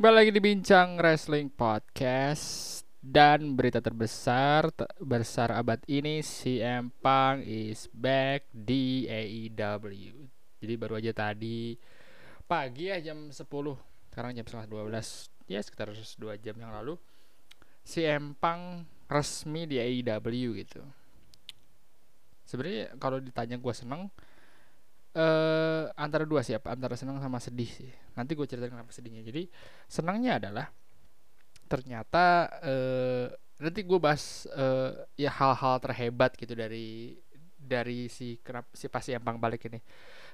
Kembali lagi di Bincang Wrestling Podcast. Dan berita terbesar te- besar abad ini CM Punk is back di AEW Jadi baru aja tadi pagi ya jam 10 Sekarang jam setengah 12 Ya sekitar 2 jam yang lalu. CM Punk resmi di AEW gitu. Sebenarnya kalau ditanya gue seneng eh antara dua sih antara senang sama sedih sih. Nanti gue ceritain kenapa sedihnya. Jadi senangnya adalah ternyata eh nanti gue bahas eh, ya hal-hal terhebat gitu dari dari si kenapa si pasti empang balik ini.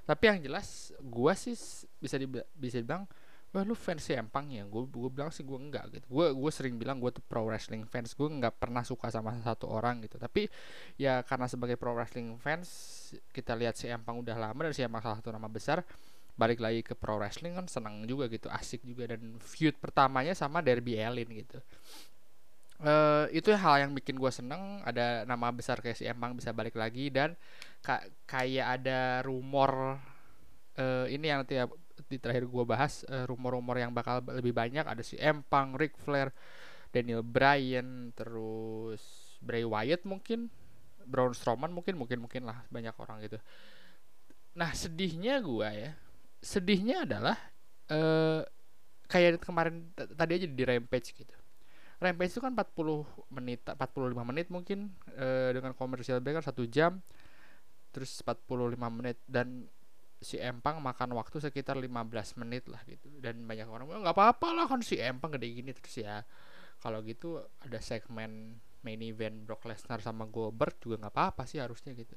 Tapi yang jelas gue sih bisa di, bisa dibilang wah lu fans si empang ya? Gue gue bilang sih gue enggak gitu. Gue gue sering bilang gue tuh pro wrestling fans. Gue nggak pernah suka sama satu orang gitu. Tapi ya karena sebagai pro wrestling fans kita lihat si empang udah lama dan si empang salah satu nama besar balik lagi ke pro wrestling kan senang juga gitu. Asik juga. Dan feud pertamanya sama Derby Allin gitu. Eh itu hal yang bikin gue seneng. Ada nama besar kayak si Empang bisa balik lagi dan ka- kayak ada rumor eh ini yang nanti di terakhir gue bahas eh, rumor-rumor yang bakal lebih banyak ada si Empang, Ric Flair, Daniel Bryan, terus Bray Wyatt mungkin, Braun Strowman mungkin mungkin mungkin lah banyak orang gitu. Nah sedihnya gue ya, sedihnya adalah eh kayak kemarin tadi aja di Rampage gitu. Rampage itu kan 40 menit, 45 menit mungkin eh, dengan komersial break kan satu jam, terus 45 menit dan si Empang makan waktu sekitar 15 menit lah gitu. Dan banyak orang bilang nggak apa-apa lah kan si Empang gede gini. Terus ya kalau gitu ada segmen main event Brock Lesnar sama Goldberg juga nggak apa-apa sih harusnya gitu.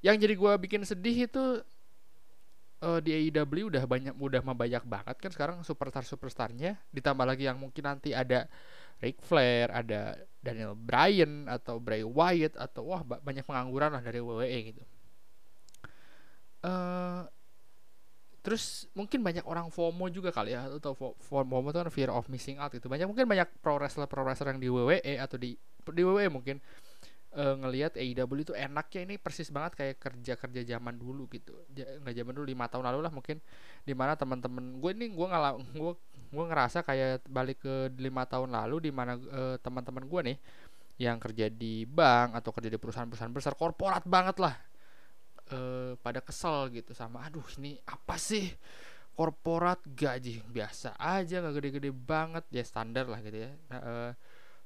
Yang jadi gua bikin sedih itu eh, di AEW udah banyak udah banyak banget kan sekarang superstar superstarnya ditambah lagi yang mungkin nanti ada Ric Flair ada Daniel Bryan atau Bray Wyatt atau wah ba- banyak pengangguran lah dari WWE gitu eh terus mungkin banyak orang FOMO juga kali ya atau fo- FOMO itu kan fear of missing out gitu. Banyak mungkin banyak pro wrestler pro wrestler yang di WWE atau di di WWE mungkin eh, ngelihat AEW itu enaknya ini persis banget kayak kerja kerja zaman dulu gitu. Nggak zaman dulu lima tahun lalu lah mungkin di mana teman-teman gue ini gue ngalah gue gue ngerasa kayak balik ke lima tahun lalu di mana eh, teman-teman gue nih yang kerja di bank atau kerja di perusahaan-perusahaan besar korporat banget lah eh, pada kesel gitu sama aduh ini apa sih? Korporat gaji biasa aja nggak gede-gede banget. Ya standar lah gitu ya. Nah, eh,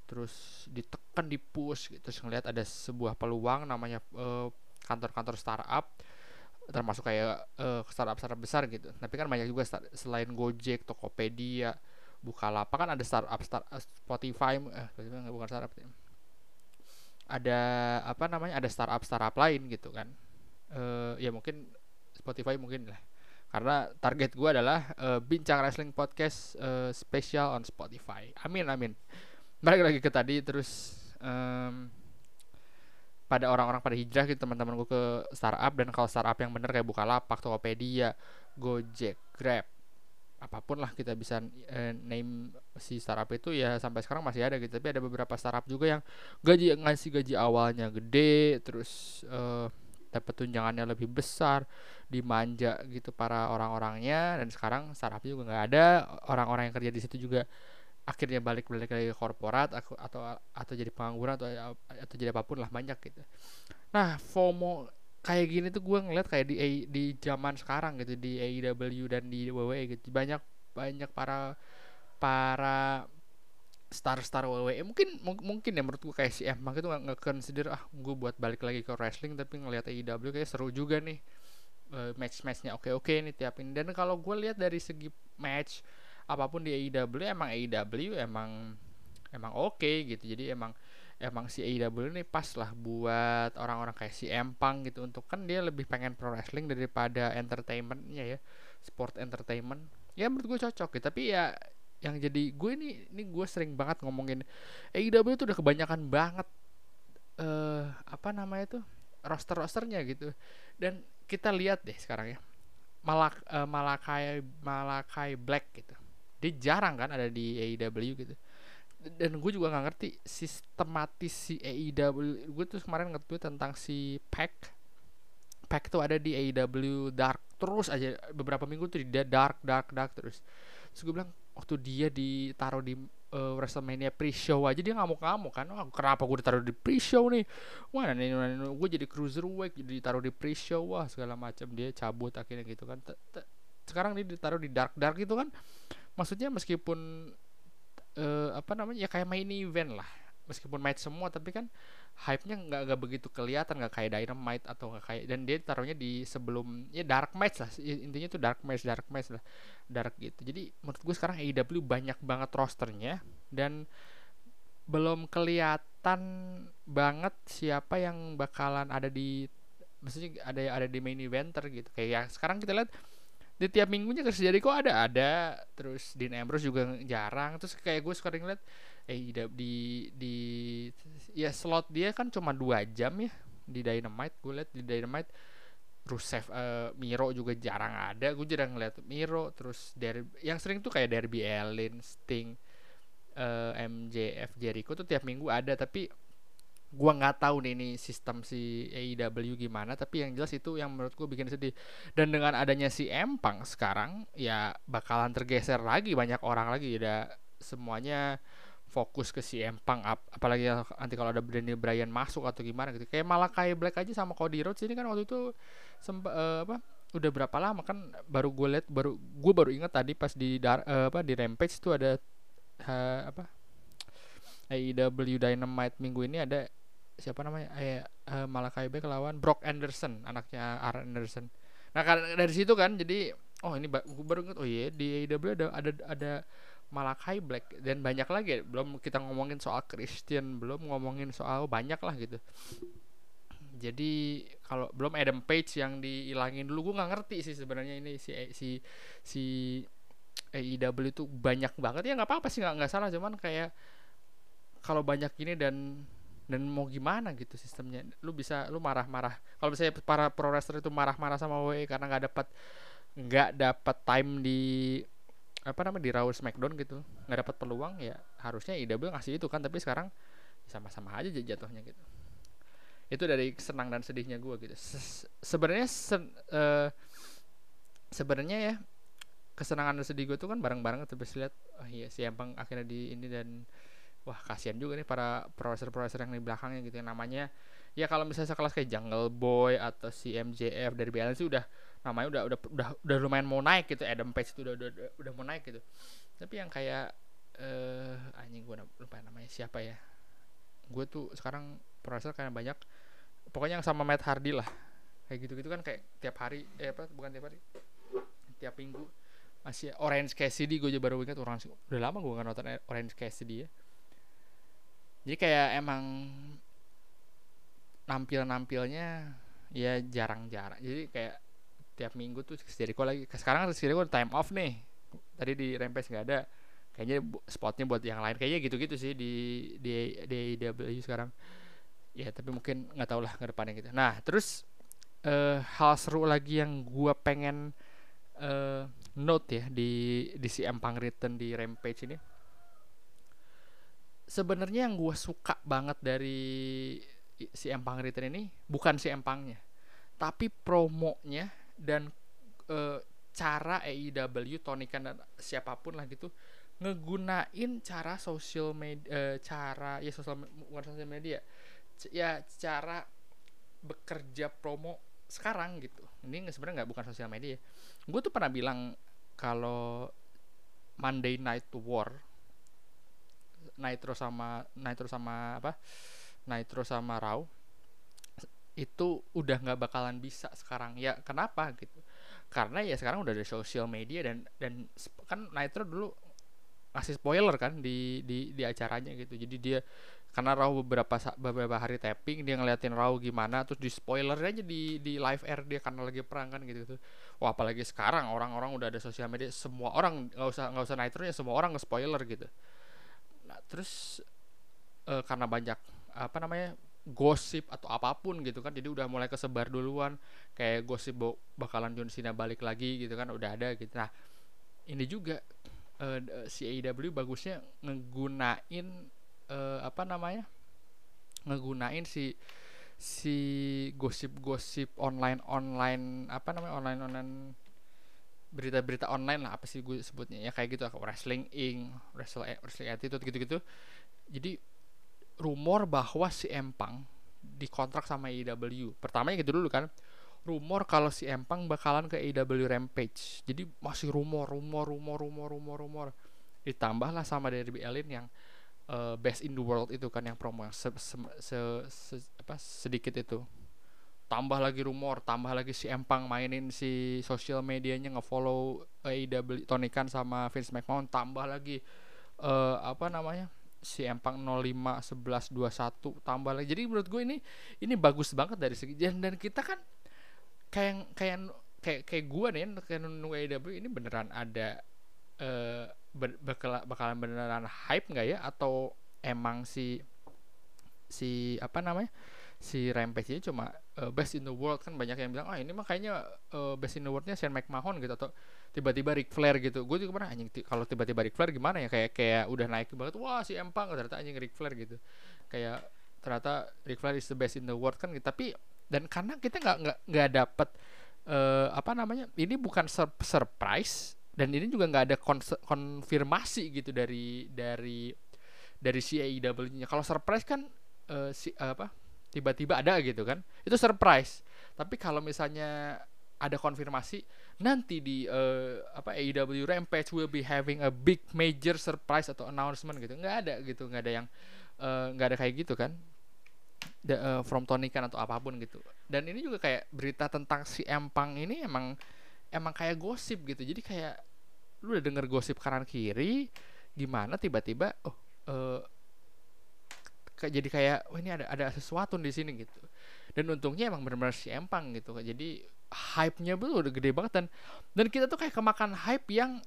terus ditekan di push gitu. Terus ngeliat ada sebuah peluang namanya eh, kantor-kantor startup termasuk kayak eh, startup startup besar gitu. Tapi kan banyak juga start- selain Gojek Tokopedia Bukalapak kan ada startup start eh, Spotify eh bukan startup ada apa namanya ada startup startup lain gitu kan eh ya mungkin Spotify mungkin lah. Karena target gue adalah eh, bincang wrestling podcast eh, spesial on Spotify. Amin amin. Balik lagi ke tadi terus em, pada orang-orang pada hijrah gitu teman-teman gue ke startup dan kalau startup yang bener kayak Bukalapak, Tokopedia, Gojek, Grab apa pun lah kita bisa eh, name si startup itu ya sampai sekarang masih ada gitu. Tapi ada beberapa startup juga yang gaji ngasih gaji awalnya gede terus eh, dapat tunjangannya lebih besar dimanja gitu para orang-orangnya dan sekarang startup juga nggak ada orang-orang yang kerja di situ juga akhirnya balik balik lagi korporat aku atau atau jadi pengangguran atau atau jadi apa pun lah banyak gitu. Nah FOMO kayak gini tuh gue ngeliat kayak di di zaman sekarang gitu di AEW dan di WWE gitu. Banyak banyak para para star-star WWE mungkin mung- mungkin ya menurut gue kayak si Empang itu nggak consider ah gue buat balik lagi ke wrestling tapi ngelihat AEW kayak seru juga nih. Eh, match-matchnya oke-oke nih tiap ini. Dan kalau gue lihat dari segi match apa pun di AEW emang AEW emang emang oke gitu. Jadi emang emang si AEW ini pas lah buat orang-orang kayak si Empang gitu untuk kan dia lebih pengen pro wrestling daripada entertainmentnya ya sport entertainment. Ya menurut gue cocok gitu. Tapi ya yang jadi gue ini ini gue sering banget ngomongin AEW itu udah kebanyakan banget eh apa namanya tuh roster rosternya gitu. Dan kita lihat deh sekarang ya Malak eh, Malakai Malakai Black gitu. Dia jarang kan ada di AEW gitu. Dan gue juga nggak ngerti sistematis si AEW gue tuh kemarin nge-tweet tentang si Pac. Pac tuh ada di AEW Dark terus aja. Beberapa minggu tuh di Dark Dark Dark terus. Terus gue bilang waktu dia ditaruh di uh, WrestleMania pre-show aja dia ngamuk-ngamuk kan. Wah kenapa gue ditaruh di pre-show nih? Wah nih gue jadi cruiserweight jadi ditaruh di pre-show wah segala macam dia cabut akhirnya gitu kan. Sekarang dia ditaruh di dark dark gitu kan. Maksudnya meskipun uh, apa namanya ya kayak main event lah meskipun match semua tapi kan hype-nya nggak nggak begitu kelihatan nggak kayak Dynamite atau nggak kayak dan dia taruhnya di sebelum ya dark match lah intinya tuh dark match dark match lah dark gitu. Jadi menurut gue sekarang AEW banyak banget rosternya dan belum kelihatan banget siapa yang bakalan ada di maksudnya ada ada di main eventer gitu. Kayak ya sekarang kita lihat di tiap minggunya Chris Jericho ada ada terus Dean Ambrose juga jarang terus kayak gue sekarang ngeliat eh di di ya slot dia kan cuma dua jam ya. Di Dynamite gue liat di Dynamite Rusev uh, Miro juga jarang ada. Gue jarang ngeliat Miro terus dari yang sering tuh kayak Derby Allin Sting uh, eh, MJF Jericho tuh tiap minggu ada. Tapi gua nggak tahu nih ini sistem si AEW gimana. Tapi yang jelas itu yang menurut gua bikin sedih. Dan dengan adanya si Empang sekarang ya bakalan tergeser lagi banyak orang lagi. Ya semuanya fokus ke si Empang ap apalagi nanti kalau ada Daniel Bryan masuk atau gimana gitu. Kayak malah kayak Black aja sama Cody Rhodes ini kan waktu itu sempat uh, eh, apa udah berapa lama kan baru gue liat baru gue baru ingat tadi pas di dar, uh, apa di Rampage itu ada uh, apa AEW Dynamite minggu ini ada siapa namanya? Eh uh, Malakai Black lawan Brock Anderson anaknya Aaron Anderson. Nah dari situ kan jadi oh ini gue baru inget oh iya di AEW ada ada ada Malakai Black dan banyak lagi. Belum kita ngomongin soal Christian belum ngomongin soal banyak lah gitu. Jadi kalau belum Adam Page yang dihilangin dulu gue nggak ngerti sih sebenarnya ini si si si AEW itu banyak banget. Ya nggak apa-apa sih nggak nggak salah. Cuman kayak kalau banyak ini dan dan mau gimana gitu sistemnya. Lu bisa lu marah-marah. Kalau misalnya para pro wrestler itu marah-marah sama WWE karena nggak dapat nggak dapat time di apa namanya di Raw Smackdown gitu. Nggak dapat peluang ya harusnya IW ngasih itu kan tapi sekarang sama-sama aja jatuhnya gitu. Itu dari senang dan sedihnya gue gitu. Se sebenarnya se uh, sebenarnya ya kesenangan dan sedih gue tuh kan bareng-bareng terus lihat oh iya si Empang akhirnya di ini dan wah kasihan juga nih para profesor-profesor yang di belakangnya gitu. Yang namanya ya kalau misalnya sekelas kayak Jungle Boy atau si MJF dari BLN sih udah namanya udah udah udah udah lumayan mau naik gitu Adam Page itu udah udah udah, udah mau naik gitu. Tapi yang kayak eh uh, anjing gue lupa namanya siapa ya. Gue tuh sekarang profesor kayak banyak pokoknya yang sama Matt Hardy lah. Kayak gitu gitu kan kayak tiap hari eh apa bukan tiap hari tiap minggu masih Orange Cassidy gue baru ingat orang udah lama gue nggak nonton Orange Cassidy ya. Jadi kayak emang nampil nampilnya ya jarang-jarang. Jadi kayak tiap minggu tuh Jericho lagi. Sekarang Jericho time off nih. Tadi di Rampage nggak ada. Kayaknya spotnya buat yang lain. Kayaknya gitu-gitu sih di di di AEW sekarang. Ya tapi mungkin nggak tahu lah ke depannya gitu. Nah terus uh, hal seru lagi yang gua pengen uh, note ya di di si Empang Written di Rampage ini. Sebenarnya yang gue suka banget dari si Empang Written ini bukan si Empangnya tapi promonya dan e, cara AEW Tonikan dan siapa pun lah gitu ngegunain cara sosial media e, cara ya sosial bukan sosial media ya cara bekerja promo sekarang gitu. Ini sebenarnya nggak bukan sosial media. Gue tuh pernah bilang kalau Monday Night War Nitro sama Nitro sama apa? Nitro sama Raw itu udah nggak bakalan bisa sekarang. Ya kenapa gitu? Karena ya sekarang udah ada sosial media dan dan kan Nitro dulu ngasih spoiler kan di di di acaranya gitu. Jadi dia karena Raw beberapa beberapa hari tapping dia ngeliatin Raw gimana terus di spoiler aja di di live air dia karena lagi perang kan gitu gitu. Wah apalagi sekarang orang-orang udah ada sosial media semua orang nggak usah nggak usah Nitro ya semua orang nge spoiler gitu. Nah terus uh, karena banyak apa namanya gosip atau apa pun gitu kan jadi udah mulai kesebar duluan kayak gosip bakalan John Cena balik lagi gitu kan udah ada gitu. Nah ini juga uh, si AEW bagusnya ngegunain uh, apa namanya ngegunain si si gosip-gosip online online apa namanya online online berita-berita online lah apa sih gue sebutnya ya kayak gitu wrestling ing wrestling wrestling attitude gitu-gitu. Jadi rumor bahwa si Empang dikontrak sama AEW pertamanya gitu dulu kan rumor kalau si Empang bakalan ke AEW Rampage. Jadi masih rumor rumor rumor rumor rumor rumor. Ditambahlah sama Derby Allin yang uh, best in the world itu kan yang promo yang se, se, se, se apa sedikit itu. Tambah lagi rumor, tambah lagi si Empang mainin si sosial medianya ngefollow AEW Tony Khan sama Vince McMahon, tambah lagi uh, apa namanya? Si Empang 05 11 21 tambah lagi. Jadi menurut gue ini ini bagus banget dari segi dan, dan kita kan kayak kayak kayak kayak gue nih kayak nunggu AEW ini beneran ada uh, bakal bakalan beneran hype nggak ya atau emang si si apa namanya? si Rampage ini cuma uh, best in the world. Kan banyak yang bilang oh, ini mah kayaknya uh, best in the worldnya Shane McMahon gitu. Atau tiba-tiba Ric Flair gitu. Gue juga pernah anjing kalau tiba-tiba Ric Flair gimana ya? Kayak kayak udah naik banget wah si Empang ternyata anjing Ric Flair gitu. Kayak ternyata Ric Flair is the best in the world kan gitu. Tapi dan karena kita nggak nggak nggak dapet uh, apa namanya ini bukan sur surprise dan ini juga nggak ada konfirmasi gitu dari dari dari si AEW-nya kalau surprise kan uh, si uh, apa tiba-tiba ada gitu kan itu surprise. Tapi kalau misalnya ada konfirmasi nanti di uh, apa AEW Rampage will be having a big major surprise atau announcement gitu. Nggak ada gitu nggak ada yang eh, nggak uh, ada kayak gitu kan. The, uh, from Tony kan atau apa pun gitu. Dan ini juga kayak berita tentang si Empang ini emang emang kayak gosip gitu. Jadi kayak lu udah denger gosip kanan kiri gimana tiba-tiba oh uh, jadi kayak wah ini ada ada sesuatu di sini gitu. Dan untungnya emang benar-benar si empang gitu jadi hype-nya tuh udah gede banget dan dan kita tuh kayak kemakan hype yang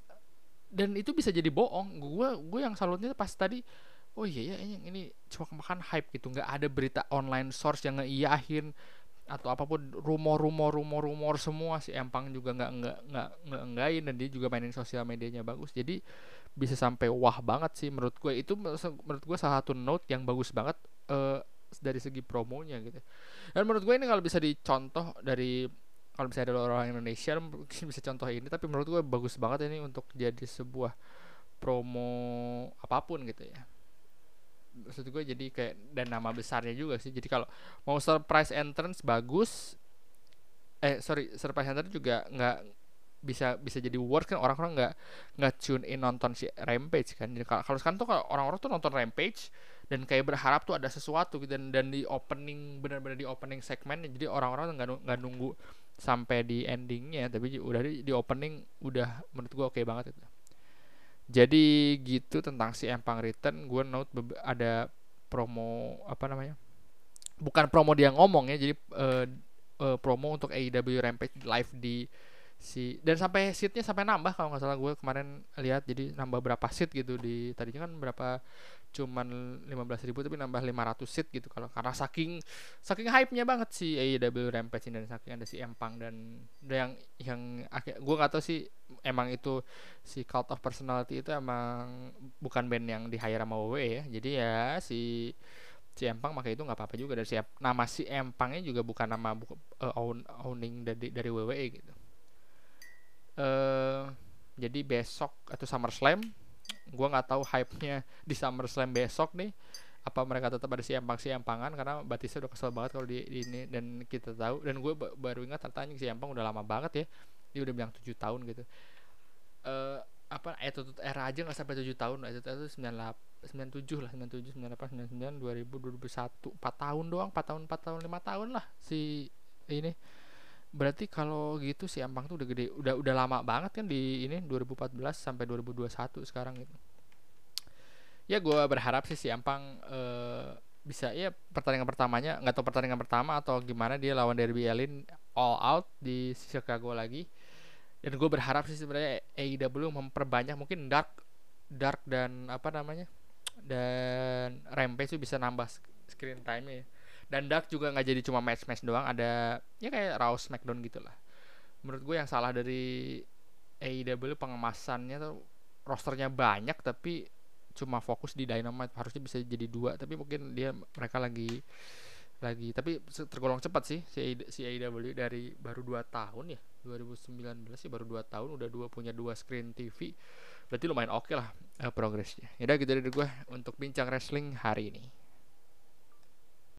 dan itu bisa jadi bohong. Gue gue yang salutnya pas tadi oh iya ya ini, ini cuma kemakan hype gitu. Nggak ada berita online source yang ngeiyahin atau apa pun. Rumor rumor rumor rumor semua si empang juga nggak nggak nggak nggak enggain dan dia juga mainin sosial medianya bagus. Jadi bisa sampai wah banget sih menurut gue. Itu menurut gue salah satu note yang bagus banget uh, dari segi promonya gitu. Dan menurut gue ini kalau bisa dicontoh dari kalau bisa ada orang Indonesia mungkin bisa contoh ini tapi menurut gue bagus banget ini untuk jadi sebuah promo apa pun gitu ya. Maksud gue jadi kayak dan nama besarnya juga sih. Jadi kalau mau surprise entrance bagus eh sorry surprise entrance juga nggak bisa bisa jadi worth kan orang-orang nggak nggak tune in nonton si Rampage kan. Jadi kalau sekarang tuh orang-orang tuh nonton Rampage dan kayak berharap tuh ada sesuatu gitu dan dan di opening benar-benar di opening segmen jadi orang-orang nggak nggak nunggu sampai di endingnya tapi udah di, di opening udah menurut gua oke okay banget itu. Jadi gitu tentang si Empang Return gue note ada promo apa namanya bukan promo dia ngomong ya jadi uh, uh, promo untuk AEW Rampage live di si dan sampai seatnya sampai nambah kalau nggak salah gue kemarin lihat jadi nambah berapa seat gitu di tadinya kan berapa cuman 15 ribu tapi nambah 500 seat gitu kalau karena saking saking hype-nya banget si AEW Rampage dan saking ada si Empang dan yang yang akhir gue nggak tahu sih emang itu si Cult of Personality itu emang bukan band yang di hire sama WWE ya jadi ya si si Empang makanya itu nggak apa-apa juga dan siap nama si Empangnya juga bukan nama buku, uh, own, owning dari dari WWE gitu uh, jadi besok atau SummerSlam gue nggak tahu hype-nya di SummerSlam besok nih apa mereka tetap ada si empang si empangan karena Batista udah kesel banget kalau di, di ini dan kita tahu dan gue baru ingat tertanya si empang udah lama banget ya dia udah bilang tujuh tahun gitu. Uh, apa attitude era aja nggak sampai tujuh tahun attitude itu sembilan sembilan tujuh lah sembilan tujuh sembilan delapan sembilan sembilan dua ribu dua ribu satu empat tahun doang empat tahun empat tahun lima tahun lah si ini berarti kalau gitu si Ampang tuh udah gede udah udah lama banget kan di ini 2014 sampai 2021 sekarang gitu. Ya gue berharap sih si Ampang uh, bisa ya pertandingan pertamanya nggak tahu pertandingan pertama atau gimana dia lawan Derby Allin all out di Chicago lagi. Dan gue berharap sih sebenarnya AEW memperbanyak mungkin dark dark dan apa namanya dan Rampage tuh bisa nambah screen time ya dan Dark juga nggak jadi cuma match match doang ada ya kayak Raw Smackdown gitulah. Menurut gue yang salah dari AEW pengemasannya tuh rosternya banyak tapi cuma fokus di Dynamite harusnya bisa jadi dua tapi mungkin dia mereka lagi lagi tapi tergolong cepat sih si, AEW dari baru dua tahun ya 2019 sih baru 2 tahun udah dua punya dua screen TV berarti lumayan oke okay lah uh, progresnya. Ya udah gitu dari gue untuk bincang wrestling hari ini